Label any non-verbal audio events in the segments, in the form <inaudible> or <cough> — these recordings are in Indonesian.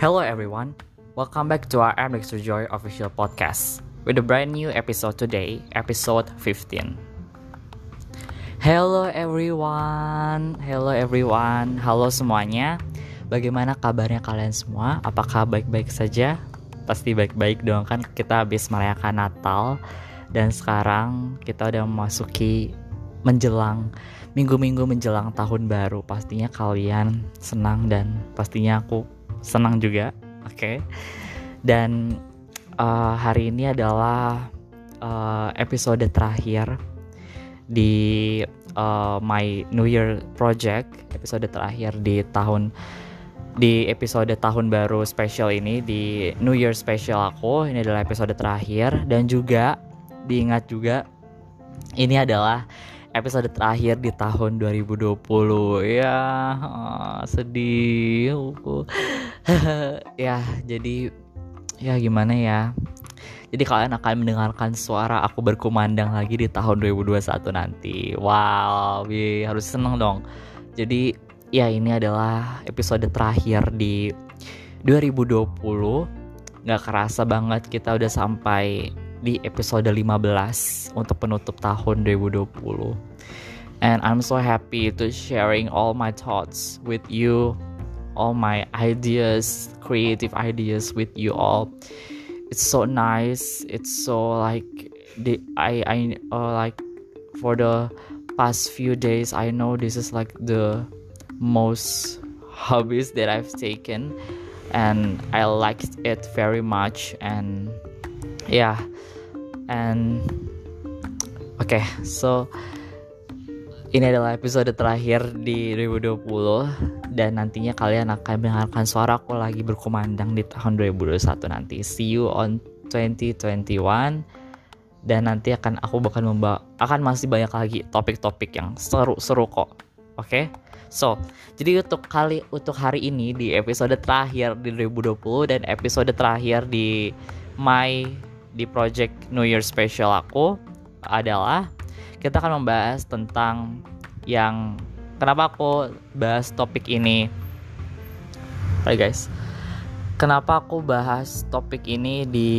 Hello everyone, welcome back to our Dexter Joy official podcast with a brand new episode today, episode 15. Hello everyone, hello everyone, halo semuanya. Bagaimana kabarnya kalian semua? Apakah baik-baik saja? Pasti baik-baik dong kan kita habis merayakan Natal dan sekarang kita udah memasuki menjelang minggu-minggu menjelang tahun baru. Pastinya kalian senang dan pastinya aku senang juga. Oke. Okay? Dan uh, hari ini adalah uh, episode terakhir di uh, my New Year project, episode terakhir di tahun di episode tahun baru special ini di New Year special aku ini adalah episode terakhir dan juga diingat juga ini adalah episode terakhir di tahun 2020 ya oh, sedih. <laughs> Ya jadi ya gimana ya? Jadi kalian akan mendengarkan suara aku berkumandang lagi di tahun 2021 nanti. Wow harus seneng dong. Jadi ya ini adalah episode terakhir di 2020 Gak kerasa banget kita udah sampai di episode 15 untuk penutup tahun 2020 and I'm so happy to sharing all my thoughts with you all my ideas creative ideas with you all. It's so nice. It's so like the I I uh, like for the past few days I know this is like the most hobbies that I've taken and I liked it very much and yeah and okay so ini adalah episode terakhir di 2020 dan nantinya kalian akan mendengarkan suara aku lagi berkumandang di tahun 2021 nanti see you on 2021 dan nanti akan aku bakal membawa akan masih banyak lagi topik-topik yang seru-seru kok oke okay? So, jadi untuk kali untuk hari ini di episode terakhir di 2020 dan episode terakhir di my di project New Year special aku adalah kita akan membahas tentang yang kenapa aku bahas topik ini. Hai guys. Kenapa aku bahas topik ini di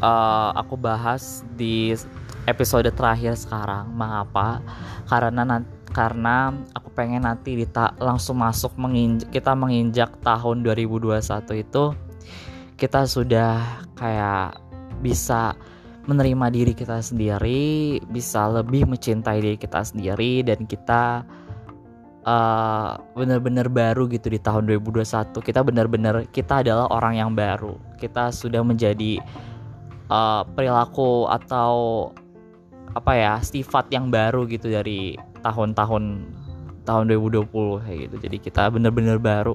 uh, aku bahas di episode terakhir sekarang. Mengapa? Karena nanti karena aku pengen nanti kita langsung masuk menginjak, kita menginjak tahun 2021 itu kita sudah kayak bisa menerima diri kita sendiri, bisa lebih mencintai diri kita sendiri dan kita uh, benar-benar baru gitu di tahun 2021. Kita benar-benar kita adalah orang yang baru. Kita sudah menjadi uh, perilaku atau apa ya sifat yang baru gitu dari tahun-tahun tahun 2020 kayak gitu. Jadi kita bener-bener baru.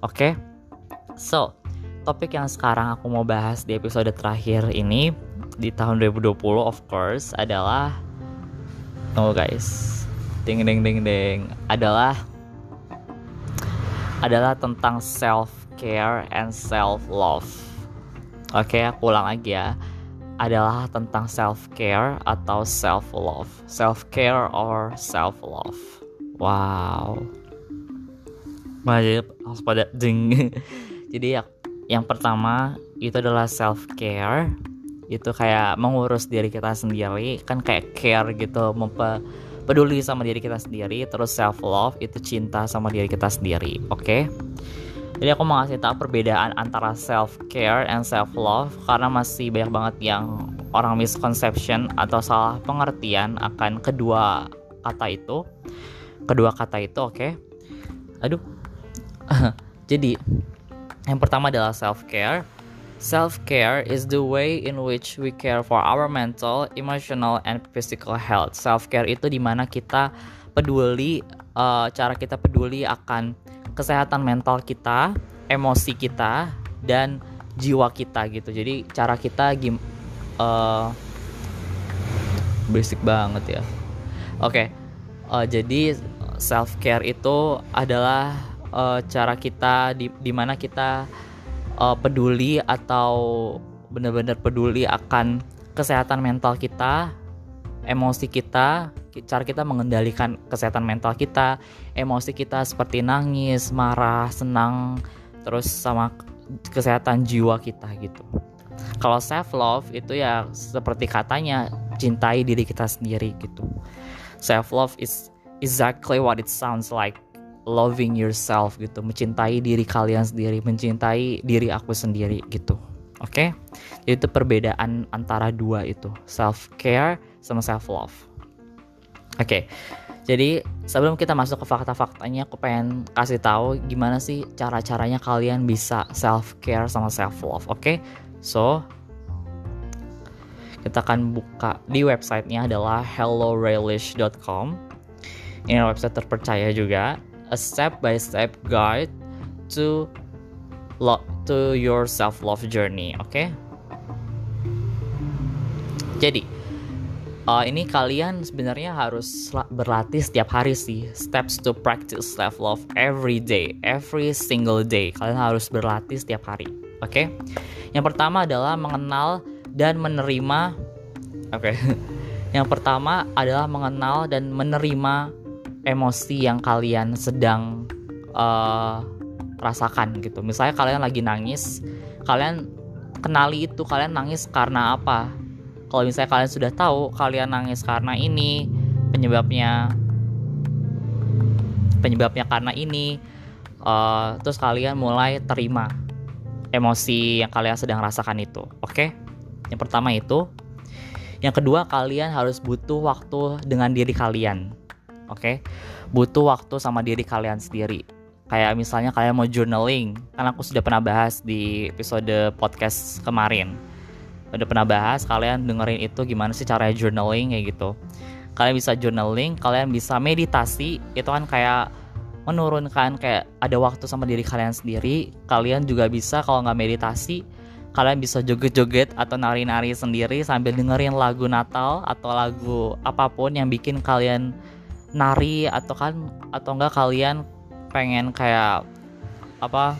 Oke. Okay? So, topik yang sekarang aku mau bahas di episode terakhir ini di tahun 2020 of course adalah tunggu guys. Ding ding ding ding adalah adalah tentang self care and self love. Oke, okay, aku ulang lagi ya adalah tentang self care atau self love. Self care or self love. Wow. Wajib harus pada ding. <laughs> Jadi ya, yang pertama itu adalah self care. Itu kayak mengurus diri kita sendiri, kan kayak care gitu, peduli sama diri kita sendiri. Terus self love itu cinta sama diri kita sendiri. Oke. Okay? Jadi aku mau ngasih tahu perbedaan antara self care and self love karena masih banyak banget yang orang misconception atau salah pengertian akan kedua kata itu. Kedua kata itu, oke. Okay? Aduh. <laughs> Jadi yang pertama adalah self care. Self care is the way in which we care for our mental, emotional, and physical health. Self care itu di mana kita peduli, uh, cara kita peduli akan kesehatan mental kita, emosi kita, dan jiwa kita gitu. Jadi cara kita gim uh, basic banget ya. Oke, okay. uh, eh, jadi self care itu adalah uh, cara kita di di mana kita uh, peduli atau benar-benar peduli akan kesehatan mental kita, emosi kita, cara kita mengendalikan kesehatan mental kita, emosi kita seperti nangis, marah, senang, terus sama kesehatan jiwa kita gitu. Kalau self love itu ya seperti katanya cintai diri kita sendiri gitu. Self love is exactly what it sounds like loving yourself gitu mencintai diri kalian sendiri mencintai diri aku sendiri gitu oke okay? itu perbedaan antara dua itu self care sama self love oke okay. jadi sebelum kita masuk ke fakta-faktanya aku pengen kasih tahu gimana sih cara-caranya kalian bisa self care sama self love oke okay? so kita akan buka di websitenya adalah hellorelish.com ini website terpercaya juga a step by step guide to to your self love journey oke okay? jadi uh, ini kalian sebenarnya harus berlatih setiap hari sih steps to practice self love every day every single day kalian harus berlatih setiap hari oke okay? yang pertama adalah mengenal dan menerima oke okay. <laughs> yang pertama adalah mengenal dan menerima emosi yang kalian sedang uh, rasakan gitu. Misalnya kalian lagi nangis, kalian kenali itu kalian nangis karena apa. Kalau misalnya kalian sudah tahu kalian nangis karena ini, penyebabnya penyebabnya karena ini, uh, terus kalian mulai terima emosi yang kalian sedang rasakan itu. Oke? Okay? Yang pertama itu. Yang kedua, kalian harus butuh waktu dengan diri kalian oke? Okay? butuh waktu sama diri kalian sendiri. Kayak misalnya kalian mau journaling kan aku sudah pernah bahas di episode podcast kemarin. Udah pernah bahas kalian dengerin itu gimana sih caranya journaling kayak gitu. Kalian bisa journaling kalian bisa meditasi itu kan kayak menurunkan kayak ada waktu sama diri kalian sendiri. Kalian juga bisa kalau nggak meditasi kalian bisa joget-joget atau nari-nari sendiri sambil dengerin lagu Natal atau lagu apa pun yang bikin kalian nari atau kan atau enggak kalian pengen kayak apa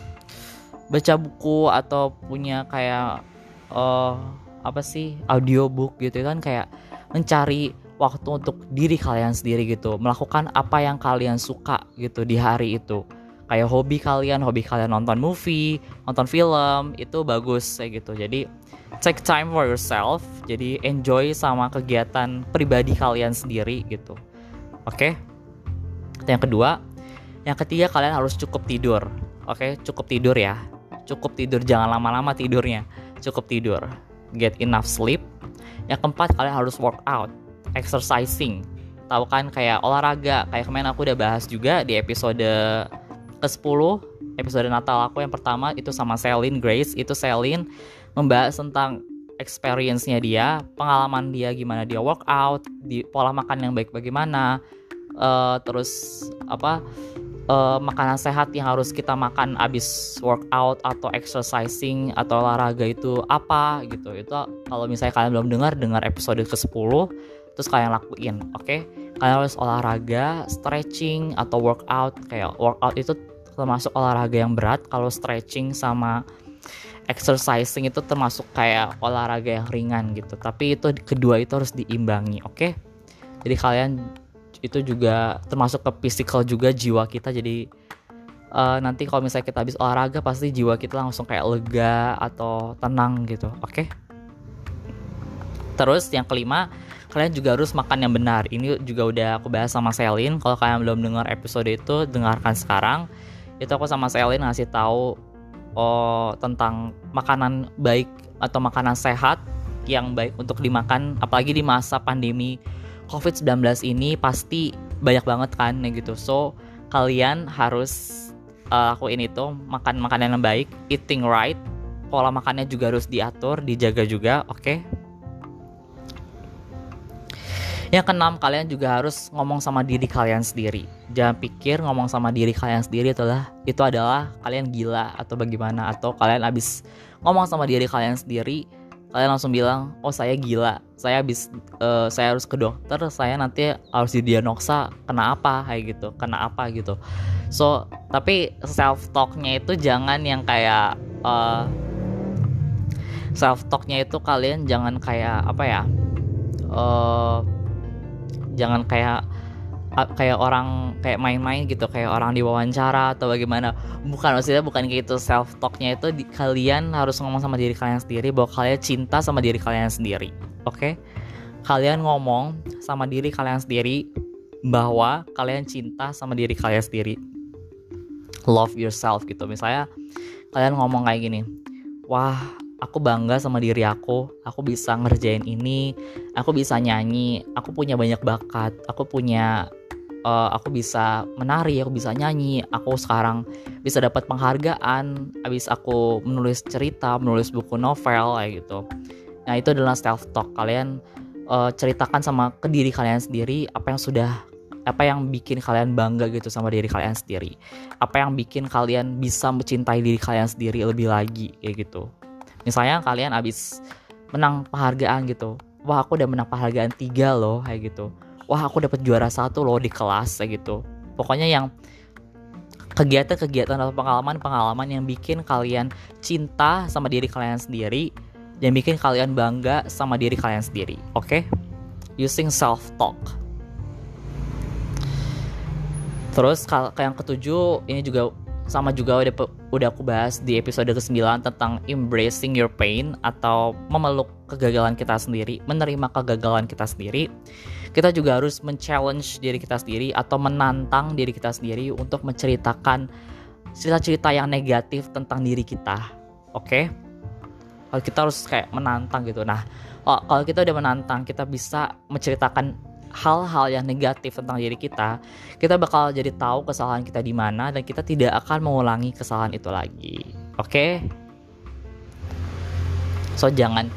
baca buku atau punya kayak uh, apa sih audiobook gitu kan kayak mencari waktu untuk diri kalian sendiri gitu. Melakukan apa yang kalian suka gitu di hari itu. Kayak hobi kalian hobi kalian nonton movie nonton film itu bagus kayak gitu. Jadi take time for yourself. Jadi enjoy sama kegiatan pribadi kalian sendiri gitu Oke. Okay? Yang kedua, yang ketiga kalian harus cukup tidur. Oke, okay? cukup tidur ya. Cukup tidur, jangan lama-lama tidurnya. Cukup tidur. Get enough sleep. Yang keempat, kalian harus work out, exercising. Tahu kan kayak olahraga, kayak kemarin aku udah bahas juga di episode ke-10 episode Natal aku yang pertama itu sama Celine Grace itu Celine membahas tentang experience-nya dia, pengalaman dia gimana dia workout, di pola makan yang baik bagaimana, uh, terus apa uh, makanan sehat yang harus kita makan abis workout atau exercising atau olahraga itu apa gitu. Itu kalau misalnya kalian belum dengar, dengar episode ke-10 terus kalian lakuin, oke? Okay? Kalian harus olahraga, stretching atau workout kayak workout itu termasuk olahraga yang berat kalau stretching sama exercising itu termasuk kayak olahraga yang ringan gitu tapi itu kedua itu harus diimbangi oke okay? jadi kalian itu juga termasuk ke physical juga jiwa kita. Jadi uh, nanti kalau misalnya kita habis olahraga pasti jiwa kita langsung kayak lega atau tenang gitu. Oke? Okay? terus yang kelima kalian juga harus makan yang benar. Ini juga udah aku bahas sama Selin. Kalau kalian belum dengar episode itu dengarkan sekarang. Itu aku sama Selin ngasih tahu oh, tentang makanan baik atau makanan sehat yang baik untuk dimakan apalagi di masa pandemi COVID-19 ini pasti banyak banget kan gitu. So kalian harus uh, lakuin itu makan makanan yang baik, eating right, pola makannya juga harus diatur, dijaga juga, oke? Okay? Yang keenam, kalian juga harus ngomong sama diri kalian sendiri. Jangan pikir ngomong sama diri kalian sendiri adalah itu adalah kalian gila atau bagaimana atau kalian habis ngomong sama diri kalian sendiri, kalian langsung bilang, "Oh, saya gila. Saya habis uh, saya harus ke dokter, saya nanti harus didiagnosa kena apa?" kayak gitu. Kena apa gitu. So, tapi self talknya itu jangan yang kayak uh, self talknya itu kalian jangan kayak apa ya? Uh, jangan kayak kayak orang kayak main-main gitu kayak orang diwawancara atau bagaimana. Bukan maksudnya bukan gitu. Self talknya itu di, kalian harus ngomong sama diri kalian sendiri bahwa kalian cinta sama diri kalian sendiri oke? Okay? kalian ngomong sama diri kalian sendiri bahwa kalian cinta sama diri kalian sendiri. Love yourself gitu. Misalnya kalian ngomong kayak gini wah aku bangga sama diri aku. Aku bisa ngerjain ini. Aku bisa nyanyi. Aku punya banyak bakat. Aku punya uh, aku bisa menari aku bisa nyanyi aku sekarang bisa dapat penghargaan habis aku menulis cerita menulis buku novel kayak gitu. Nah itu adalah self talk kalian uh, ceritakan sama ke diri kalian sendiri apa yang sudah apa yang bikin kalian bangga gitu sama diri kalian sendiri. Apa yang bikin kalian bisa mencintai diri kalian sendiri lebih lagi kayak gitu. Misalnya kalian abis menang penghargaan gitu. Wah aku udah menang penghargaan tiga loh kayak gitu wah aku dapat juara satu loh di kelas gitu pokoknya yang kegiatan-kegiatan atau pengalaman-pengalaman yang bikin kalian cinta sama diri kalian sendiri dan bikin kalian bangga sama diri kalian sendiri oke okay? using self talk terus yang ketujuh ini juga sama juga udah udah aku bahas di episode ke-9 tentang embracing your pain atau memeluk kegagalan kita sendiri, menerima kegagalan kita sendiri. Kita juga harus men-challenge diri kita sendiri atau menantang diri kita sendiri untuk menceritakan cerita-cerita yang negatif tentang diri kita. Oke? Okay? kita harus kayak menantang gitu. Nah, kalau kita udah menantang, kita bisa menceritakan hal-hal yang negatif tentang diri kita, kita bakal jadi tahu kesalahan kita di mana dan kita tidak akan mengulangi kesalahan itu lagi. Oke? Okay? So jangan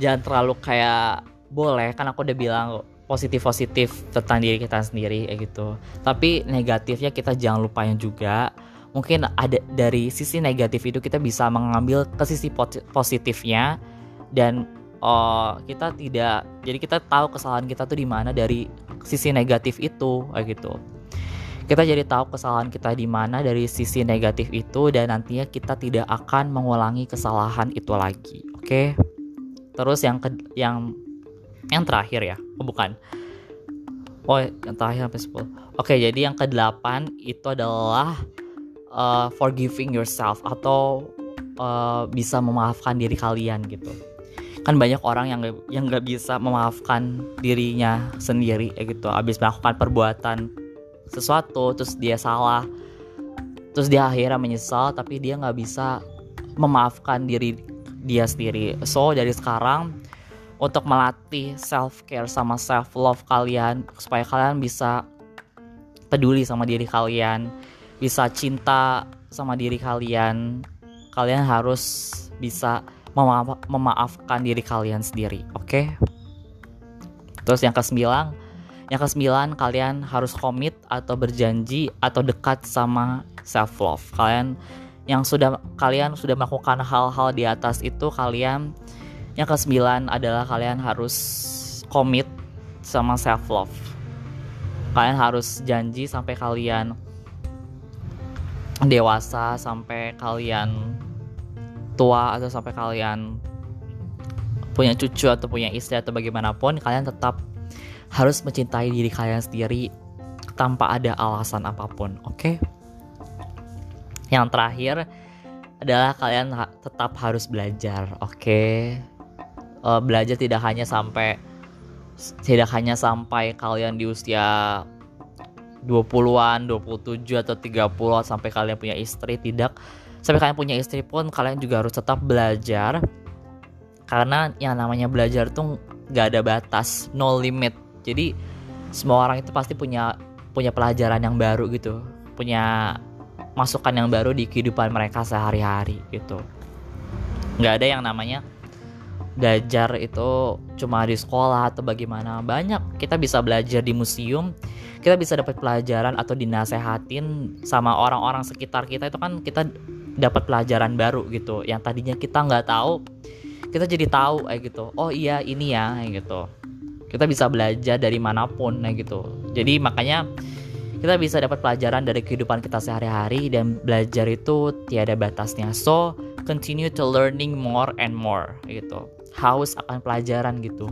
jangan terlalu kayak boleh kan aku udah bilang positif-positif tentang diri kita sendiri kayak gitu. Tapi negatifnya kita jangan lupain juga. Mungkin ada dari sisi negatif itu kita bisa mengambil ke sisi positifnya dan oh kita tidak jadi kita tahu kesalahan kita tuh di mana dari sisi negatif itu kayak gitu. Kita jadi tahu kesalahan kita di mana dari sisi negatif itu dan nantinya kita tidak akan mengulangi kesalahan itu lagi oke? Okay? terus yang ke yang yang terakhir ya oh, bukan. Oh yang terakhir sampai 10 oke okay, jadi yang ke-8 itu adalah uh, forgiving yourself atau uh, bisa memaafkan diri kalian gitu kan banyak orang yang gak, yang nggak bisa memaafkan dirinya sendiri ya gitu. Abis melakukan perbuatan sesuatu terus dia salah terus dia akhirnya menyesal tapi dia nggak bisa memaafkan diri dia sendiri. So dari sekarang untuk melatih self care sama self love kalian supaya kalian bisa peduli sama diri kalian bisa cinta sama diri kalian kalian harus bisa memaaf memaafkan diri kalian sendiri, oke? Okay? Terus yang kesembilan, yang kesembilan kalian harus komit atau berjanji atau dekat sama self love. Kalian yang sudah kalian sudah melakukan hal-hal di atas itu kalian yang kesembilan adalah kalian harus komit sama self love. Kalian harus janji sampai kalian dewasa sampai kalian tua atau sampai kalian punya cucu atau punya istri atau bagaimanapun kalian tetap harus mencintai diri kalian sendiri tanpa ada alasan apa pun oke okay? yang terakhir adalah kalian tetap harus belajar oke okay? uh, belajar tidak hanya sampai tidak hanya sampai kalian di usia 20-an, 27 atau 30 sampai kalian punya istri tidak. Sampai kalian punya istri pun kalian juga harus tetap belajar. Karena yang namanya belajar tuh gak ada batas no limit. Jadi semua orang itu pasti punya punya pelajaran yang baru gitu. Punya masukan yang baru di kehidupan mereka sehari-hari gitu. Nggak ada yang namanya belajar itu cuma di sekolah atau bagaimana. Banyak kita bisa belajar di museum kita bisa dapat pelajaran atau dinasehatin sama orang-orang sekitar kita itu kan kita dapat pelajaran baru gitu. Yang tadinya kita nggak tahu kita jadi tahu kayak gitu. Oh iya ini ya kayak gitu. Kita bisa belajar dari mana pun kayak gitu. Jadi makanya kita bisa dapat pelajaran dari kehidupan kita sehari-hari dan belajar itu tiada batasnya. So continue to learning more and more gitu. Haus akan pelajaran gitu.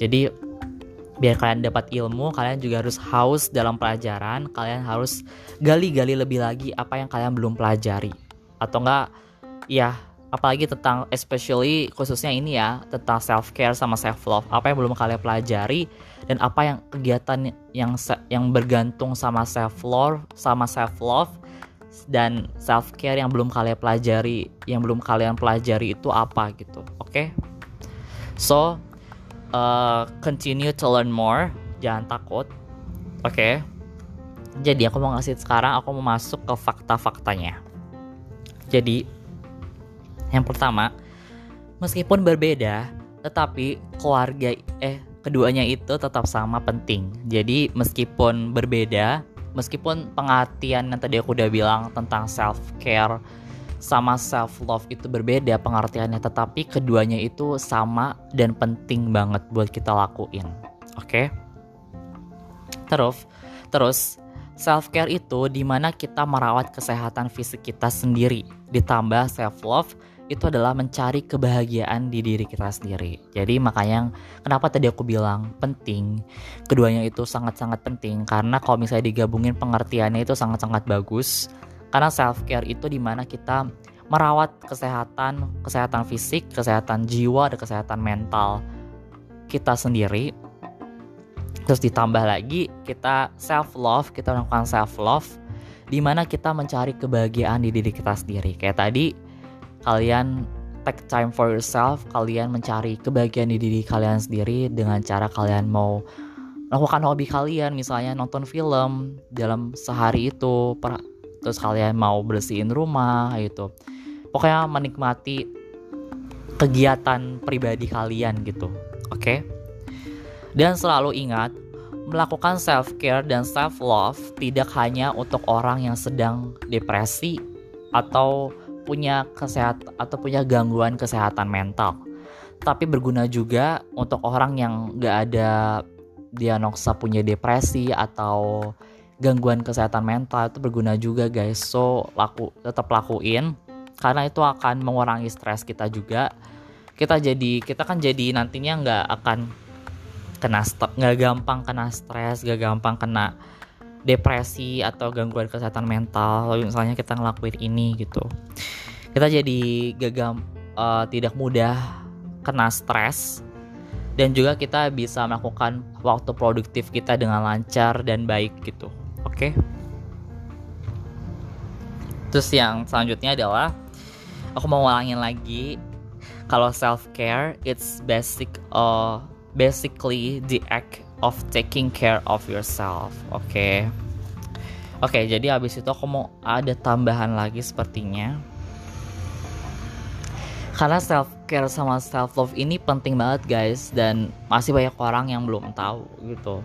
Jadi biar kalian dapat ilmu kalian juga harus haus dalam pelajaran. Kalian harus gali-gali lebih lagi apa yang kalian belum pelajari. Atau enggak ya apalagi tentang especially khususnya ini ya tentang self care sama self love apa yang belum kalian pelajari dan apa yang kegiatan yang yang bergantung sama self love sama self love dan self care yang belum kalian pelajari yang belum kalian pelajari itu apa gitu. Oke? Okay? so uh, continue to learn more. Jangan takut. Oke. Okay? jadi aku mau ngasih sekarang aku mau masuk ke fakta-faktanya. Jadi yang pertama meskipun berbeda tetapi keluarga eh keduanya itu tetap sama penting. Jadi meskipun berbeda meskipun pengertian yang tadi aku udah bilang tentang self care sama self love itu berbeda pengertiannya tetapi keduanya itu sama dan penting banget buat kita lakuin oke okay? terus terus self care itu di mana kita merawat kesehatan fisik kita sendiri ditambah self love itu adalah mencari kebahagiaan di diri kita sendiri. Jadi makanya kenapa tadi aku bilang penting, keduanya itu sangat-sangat penting karena kalau misalnya digabungin pengertiannya itu sangat-sangat bagus karena self care itu di mana kita merawat kesehatan, kesehatan fisik, kesehatan jiwa, dan kesehatan mental kita sendiri. Terus ditambah lagi kita self love, kita melakukan self love, di mana kita mencari kebahagiaan di diri kita sendiri. Kayak tadi kalian take time for yourself, kalian mencari kebahagiaan di diri kalian sendiri dengan cara kalian mau melakukan hobi kalian, misalnya nonton film dalam sehari itu, terus kalian mau bersihin rumah gitu. Pokoknya menikmati kegiatan pribadi kalian gitu. Oke? Okay? dan selalu ingat melakukan self care dan self love tidak hanya untuk orang yang sedang depresi atau punya kesehatan atau punya gangguan kesehatan mental. Tapi berguna juga untuk orang yang gak ada diagnosa punya depresi atau gangguan kesehatan mental itu berguna juga guys. So laku tetap lakuin karena itu akan mengurangi stres kita juga. Kita jadi kita kan jadi nantinya nggak akan kena nggak gampang kena stres nggak gampang kena depresi atau gangguan kesehatan mental. Lalu misalnya kita ngelakuin ini gitu. Kita jadi gagam uh, tidak mudah kena stres. Dan juga kita bisa melakukan waktu produktif kita dengan lancar dan baik gitu oke okay? terus yang selanjutnya adalah aku mau ngulangin lagi kalau self care it's basic uh basically the act of taking care of yourself oke okay? oke okay, jadi habis itu aku mau ada tambahan lagi sepertinya karena self care sama self love ini penting banget guys dan masih banyak orang yang belum tahu gitu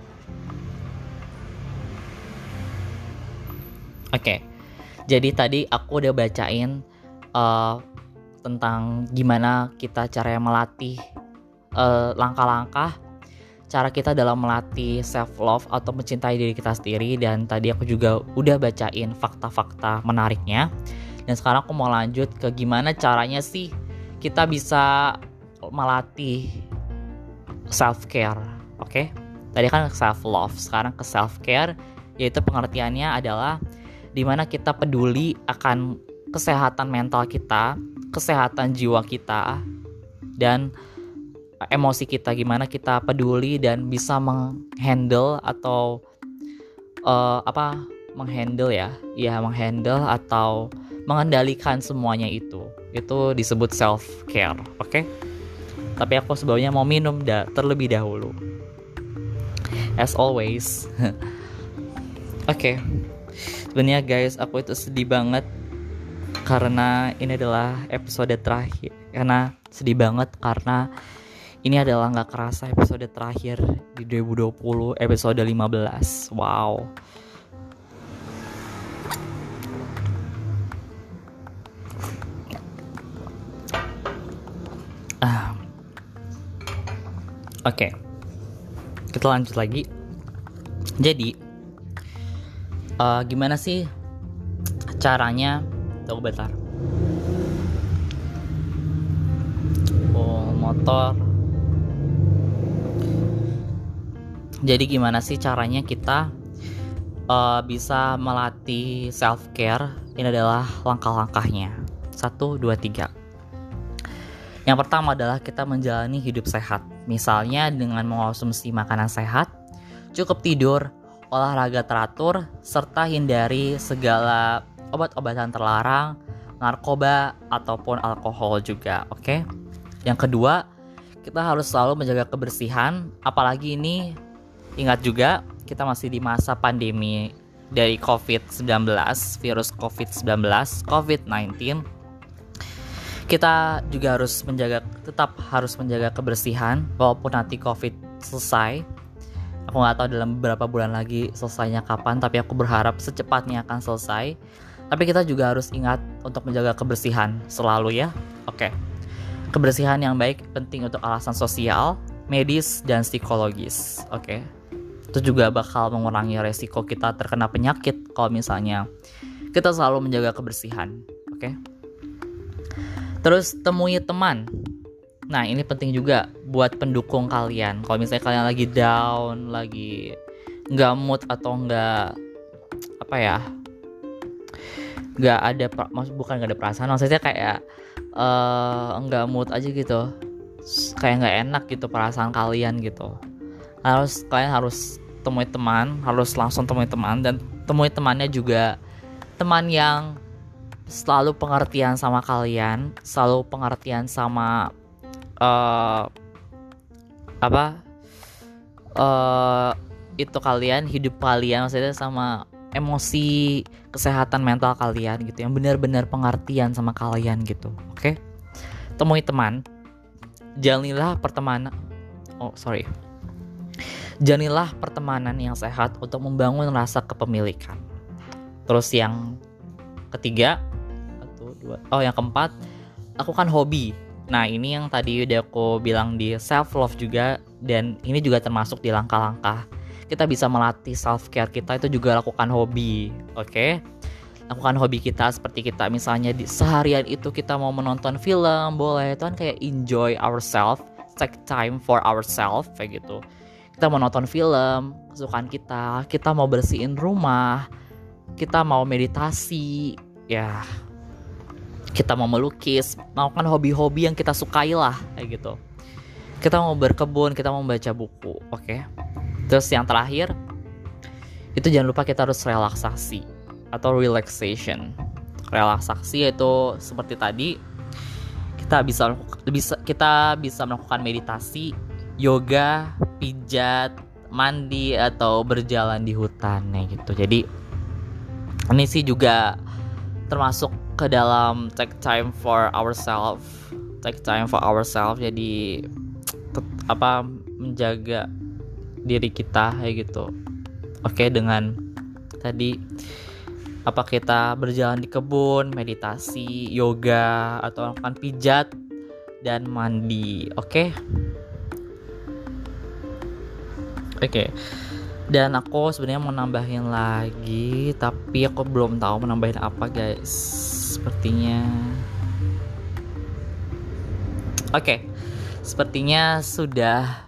Oke, jadi tadi aku udah bacain uh, tentang gimana kita cara melatih uh, langkah-langkah cara kita dalam melatih self love atau mencintai diri kita sendiri dan tadi aku juga udah bacain fakta-fakta menariknya dan sekarang aku mau lanjut ke gimana caranya sih kita bisa melatih self care oke okay? tadi kan self love sekarang ke self care yaitu pengertiannya adalah di mana kita peduli akan kesehatan mental kita, kesehatan jiwa kita, dan emosi kita gimana kita peduli dan bisa menghandle atau uh, apa menghandle ya, ya menghandle atau mengendalikan semuanya itu. Itu disebut self care, oke? Okay? Tapi aku sebelumnya mau minum da terlebih dahulu. As always. <laughs> oke. okay sebenarnya guys aku itu sedih banget karena ini adalah episode terakhir karena sedih banget karena ini adalah nggak kerasa episode terakhir di 2020 episode 15 wow ah. oke okay. kita lanjut lagi jadi uh, gimana sih caranya tunggu bentar oh motor Jadi gimana sih caranya kita uh, bisa melatih self care? Ini adalah langkah-langkahnya. Satu, dua, tiga. Yang pertama adalah kita menjalani hidup sehat. Misalnya dengan mengonsumsi makanan sehat, cukup tidur, olahraga teratur, serta hindari segala obat-obatan terlarang, narkoba, ataupun alkohol juga. Oke. Okay? Yang kedua, kita harus selalu menjaga kebersihan, apalagi ini ingat juga kita masih di masa pandemi dari COVID-19, virus COVID-19, COVID-19 kita juga harus menjaga tetap harus menjaga kebersihan walaupun nanti covid selesai aku nggak tahu dalam beberapa bulan lagi selesainya kapan tapi aku berharap secepatnya akan selesai. Tapi kita juga harus ingat untuk menjaga kebersihan selalu ya. Oke. Kebersihan yang baik penting untuk alasan sosial medis dan psikologis. Oke. Itu juga bakal mengurangi resiko kita terkena penyakit kalau misalnya kita selalu menjaga kebersihan. Oke. Terus temui teman. Nah, ini penting juga buat pendukung kalian. Kalau misalnya kalian lagi down, lagi nggak mood atau nggak apa ya, nggak ada maksud bukan nggak ada perasaan, maksudnya kayak uh, mood aja gitu, kayak nggak enak gitu perasaan kalian gitu. Harus kalian harus temui teman, harus langsung temui teman dan temui temannya juga teman yang selalu pengertian sama kalian, selalu pengertian sama uh, apa uh, itu kalian, hidup kalian, maksudnya sama emosi, kesehatan mental kalian gitu, yang benar-benar pengertian sama kalian gitu, oke? Okay? Temui teman, jalanilah pertemanan. Oh sorry, jalanilah pertemanan yang sehat untuk membangun rasa kepemilikan. Terus yang ketiga, dua oh yang keempat aku kan hobi nah ini yang tadi udah aku bilang di self love juga dan ini juga termasuk di langkah-langkah. Kita bisa melatih self care kita itu juga lakukan hobi oke? Okay? lakukan hobi kita seperti kita misalnya di seharian itu kita mau menonton film boleh. Itu kan kayak enjoy ourselves take time for ourselves kayak gitu. Kita mau nonton film kesukaan kita kita mau bersihin rumah kita mau meditasi ya kita mau melukis, melakukan hobi-hobi yang kita sukai lah kayak gitu. Kita mau berkebun, kita mau baca buku, oke? Okay? Terus yang terakhir itu jangan lupa kita harus relaksasi atau relaxation. Relaksasi yaitu seperti tadi kita bisa bisa kita bisa melakukan meditasi, yoga, pijat, mandi atau berjalan di hutan ya gitu. Jadi ini sih juga termasuk ke dalam take time for ourselves take time for ourselves jadi apa menjaga diri kita kayak gitu. Oke okay, dengan tadi apa kita berjalan di kebun meditasi yoga atau melakukan pijat dan mandi. Oke? Okay? oke. Okay dan aku sebenarnya mau nambahin lagi tapi aku belum tahu mau nambahin apa guys sepertinya oke okay. sepertinya sudah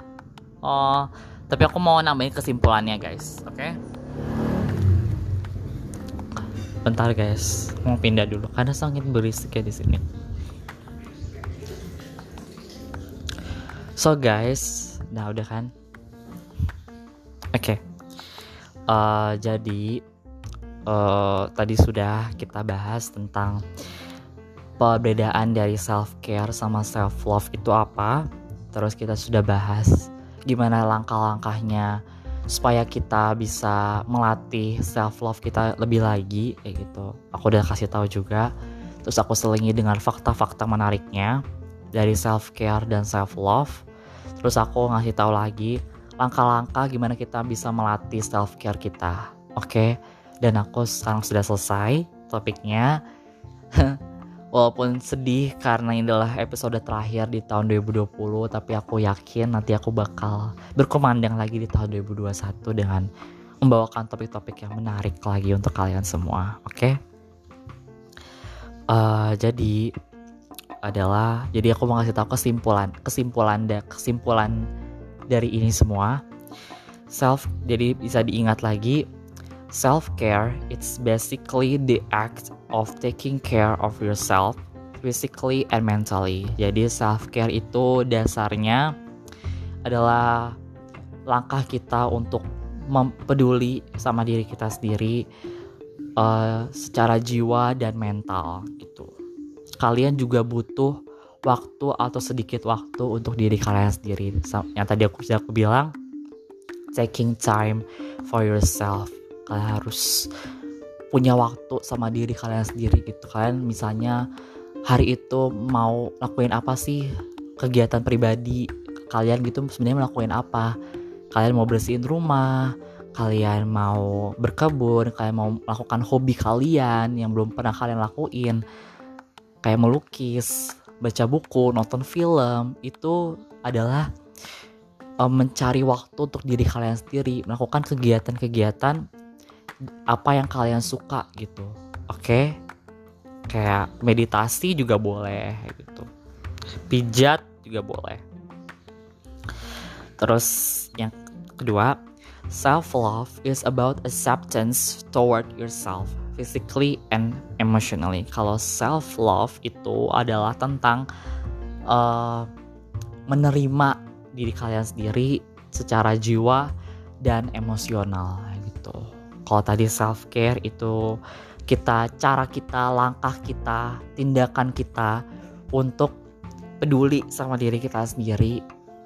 oh tapi aku mau nambahin kesimpulannya guys oke okay? bentar guys mau pindah dulu karena sangat berisik ya di sini so guys nah udah kan Oke, okay. uh, eh, jadi uh, tadi sudah kita bahas tentang perbedaan dari self care sama self love itu apa. Terus kita sudah bahas gimana langkah-langkahnya supaya kita bisa melatih self love kita lebih lagi kayak gitu. Aku udah kasih tahu juga. Terus aku selingi dengan fakta-fakta menariknya dari self care dan self love. Terus aku ngasih tahu lagi langkah-langkah gimana kita bisa melatih self care kita. Oke, okay? Dan aku sekarang sudah selesai topiknya. <laughs> Walaupun sedih karena ini adalah episode terakhir di tahun 2020, tapi aku yakin nanti aku bakal berkomandang lagi di tahun 2021 dengan membawakan topik-topik yang menarik lagi untuk kalian semua. Oke? Okay? Uh, eh, jadi adalah jadi aku mau kasih tahu kesimpulan kesimpulan dan kesimpulan dari ini semua self jadi bisa diingat lagi self care it's basically the act of taking care of yourself physically and mentally. Jadi self care itu dasarnya adalah langkah kita untuk peduli sama diri kita sendiri uh, secara jiwa dan mental gitu. Kalian juga butuh waktu atau sedikit waktu untuk diri kalian sendiri. Yang tadi aku aku bilang taking time for yourself kalian harus punya waktu sama diri kalian sendiri gitu. Kalian misalnya hari itu mau lakuin apa sih? Kegiatan pribadi kalian gitu sebenarnya melakukan apa? Kalian mau bersihin rumah kalian mau berkebun kalian mau melakukan hobi kalian yang belum pernah kalian lakuin. Kayak melukis baca buku, nonton film itu adalah um, mencari waktu untuk diri kalian sendiri, melakukan kegiatan-kegiatan apa yang kalian suka gitu. Oke? Okay? Kayak meditasi juga boleh gitu. Pijat juga boleh. Terus yang kedua, self love is about acceptance toward yourself physically and emotionally. Kalau self love itu adalah tentang uh, menerima diri kalian sendiri secara jiwa dan emosional. Kalau tadi self care itu kita cara kita, langkah kita, tindakan kita untuk peduli sama diri kita sendiri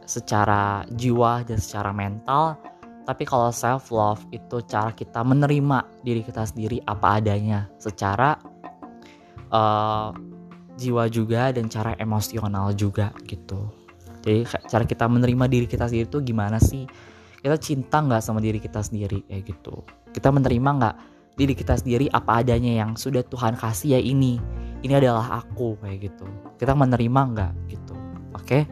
secara jiwa dan secara mental tapi kalau self love itu cara kita menerima diri kita sendiri apa adanya secara uh, jiwa juga dan cara emosional juga gitu. Jadi cara kita menerima diri kita sendiri itu gimana sih? Kita cinta nggak sama diri kita sendiri kayak gitu. Kita menerima nggak diri kita sendiri apa adanya yang sudah Tuhan kasih ya ini. Ini adalah aku kayak gitu. Kita menerima nggak gitu. Oke? Okay?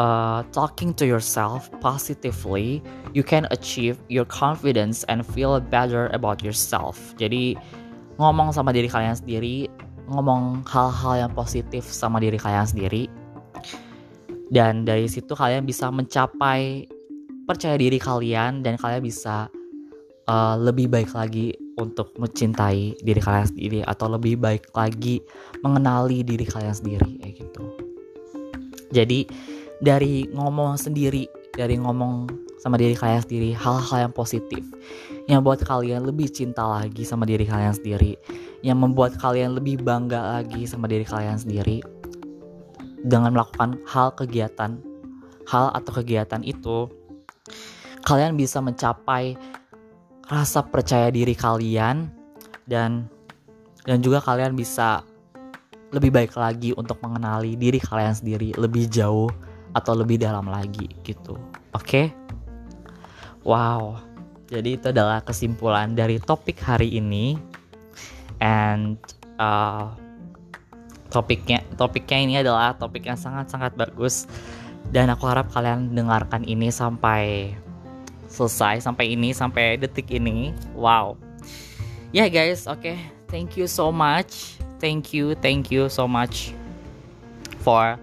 uh, talking to yourself positively, you can achieve your confidence and feel better about yourself. Jadi ngomong sama diri kalian sendiri, ngomong hal-hal yang positif sama diri kalian sendiri. Dan dari situ kalian bisa mencapai percaya diri kalian dan kalian bisa uh, lebih baik lagi untuk mencintai diri kalian sendiri atau lebih baik lagi mengenali diri kalian sendiri kayak gitu. Jadi dari ngomong sendiri dari ngomong sama diri kalian sendiri hal-hal yang positif yang buat kalian lebih cinta lagi sama diri kalian sendiri yang membuat kalian lebih bangga lagi sama diri kalian sendiri dengan melakukan hal kegiatan hal atau kegiatan itu kalian bisa mencapai rasa percaya diri kalian dan dan juga kalian bisa lebih baik lagi untuk mengenali diri kalian sendiri lebih jauh atau lebih dalam lagi gitu. Oke? Okay? Wow. Jadi itu adalah kesimpulan dari topik hari ini. And uh, topiknya topiknya ini adalah topik yang sangat-sangat bagus dan aku harap kalian dengarkan ini sampai selesai sampai ini sampai detik ini. Wow. Ya yeah, guys, oke. Okay. Thank you so much. Thank you, thank you so much for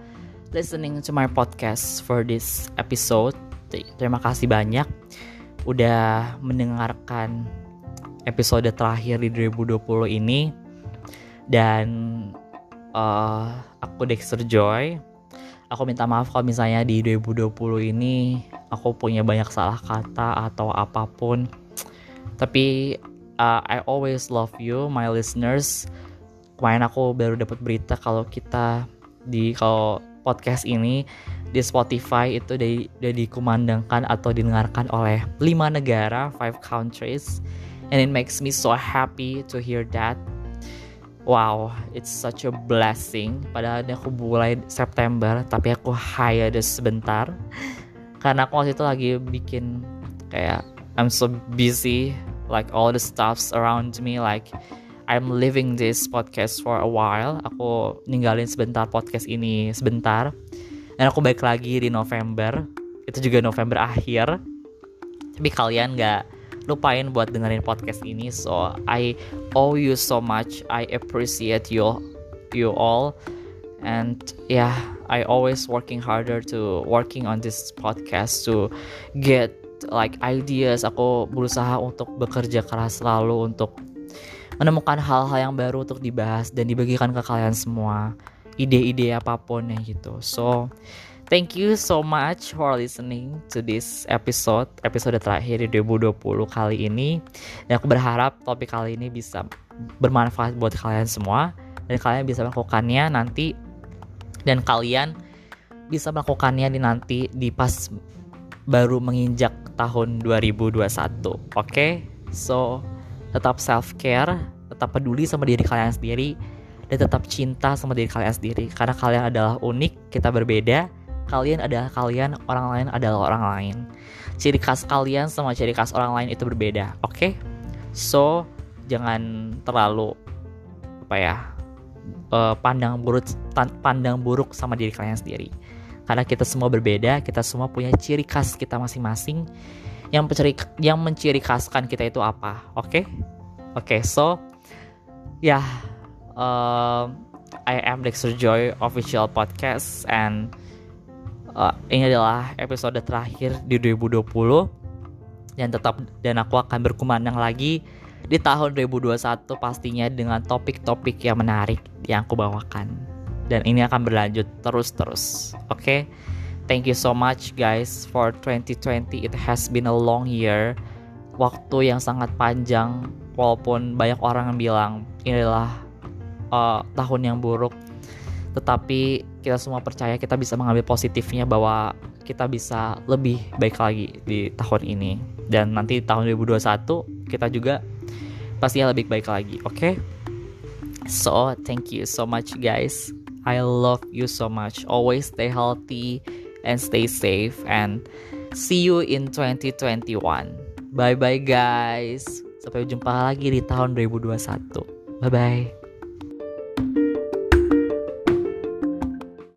listening to my podcast for this episode. Terima kasih banyak udah mendengarkan episode terakhir di 2020 ini. Dan uh, aku Dexter Joy. Aku minta maaf kalau misalnya di 2020 ini aku punya banyak salah kata atau apa pun. Tapi uh, I always love you, my listeners. Kemarin aku baru dapat berita kalau kita di kalau podcast ini di Spotify itu udah, dikumandangkan atau didengarkan oleh lima negara, five countries, and it makes me so happy to hear that. Wow, it's such a blessing. Padahal aku mulai September, tapi aku hiatus sebentar karena aku waktu itu lagi bikin kayak I'm so busy, like all the stuffs around me, like I'm leaving this podcast for a while. Aku ninggalin sebentar podcast ini sebentar. Dan aku balik lagi di November. Itu juga November akhir. Tapi kalian gak lupain buat dengerin podcast ini. So I owe you so much. I appreciate you you all. and yeah I always working harder to working on this podcast to get like ideas aku berusaha untuk bekerja keras selalu untuk menemukan hal-hal yang baru untuk dibahas dan dibagikan ke kalian semua ide-ide apa pun ya gitu so thank you so much for listening to this episode episode terakhir di 2020 kali ini dan aku berharap topik kali ini bisa bermanfaat buat kalian semua dan kalian bisa melakukannya nanti dan kalian bisa melakukannya di nanti di pas baru menginjak tahun 2021. Oke, okay? so tetap self care, tetap peduli sama diri kalian sendiri, dan tetap cinta sama diri kalian sendiri. Karena kalian adalah unik, kita berbeda. Kalian adalah kalian, orang lain adalah orang lain. Ciri khas kalian sama ciri khas orang lain itu berbeda. Oke, okay? so jangan terlalu apa ya uh, pandang buruk pandang buruk sama diri kalian sendiri karena kita semua berbeda kita semua punya ciri khas kita masing-masing yang menciri yang menciri khaskan kita itu apa oke okay? oke okay, so ya yeah, uh, I am Dexter Joy official podcast and uh, ini adalah episode terakhir di 2020 dan tetap dan aku akan berkumandang lagi di tahun 2021 pastinya dengan topik-topik yang menarik yang aku bawakan. Dan ini akan berlanjut terus-terus. Oke. Okay? Thank you so much guys for 2020. It has been a long year. Waktu yang sangat panjang walaupun banyak orang yang bilang ini adalah uh, tahun yang buruk. Tetapi kita semua percaya kita bisa mengambil positifnya bahwa kita bisa lebih baik lagi di tahun ini. Dan nanti tahun 2021 kita juga pastinya lebih baik lagi oke? Okay? so thank you so much guys. I love you so much. Always stay healthy and stay safe and see you in 2021 bye bye guys. Sampai jumpa lagi di tahun 2021 bye bye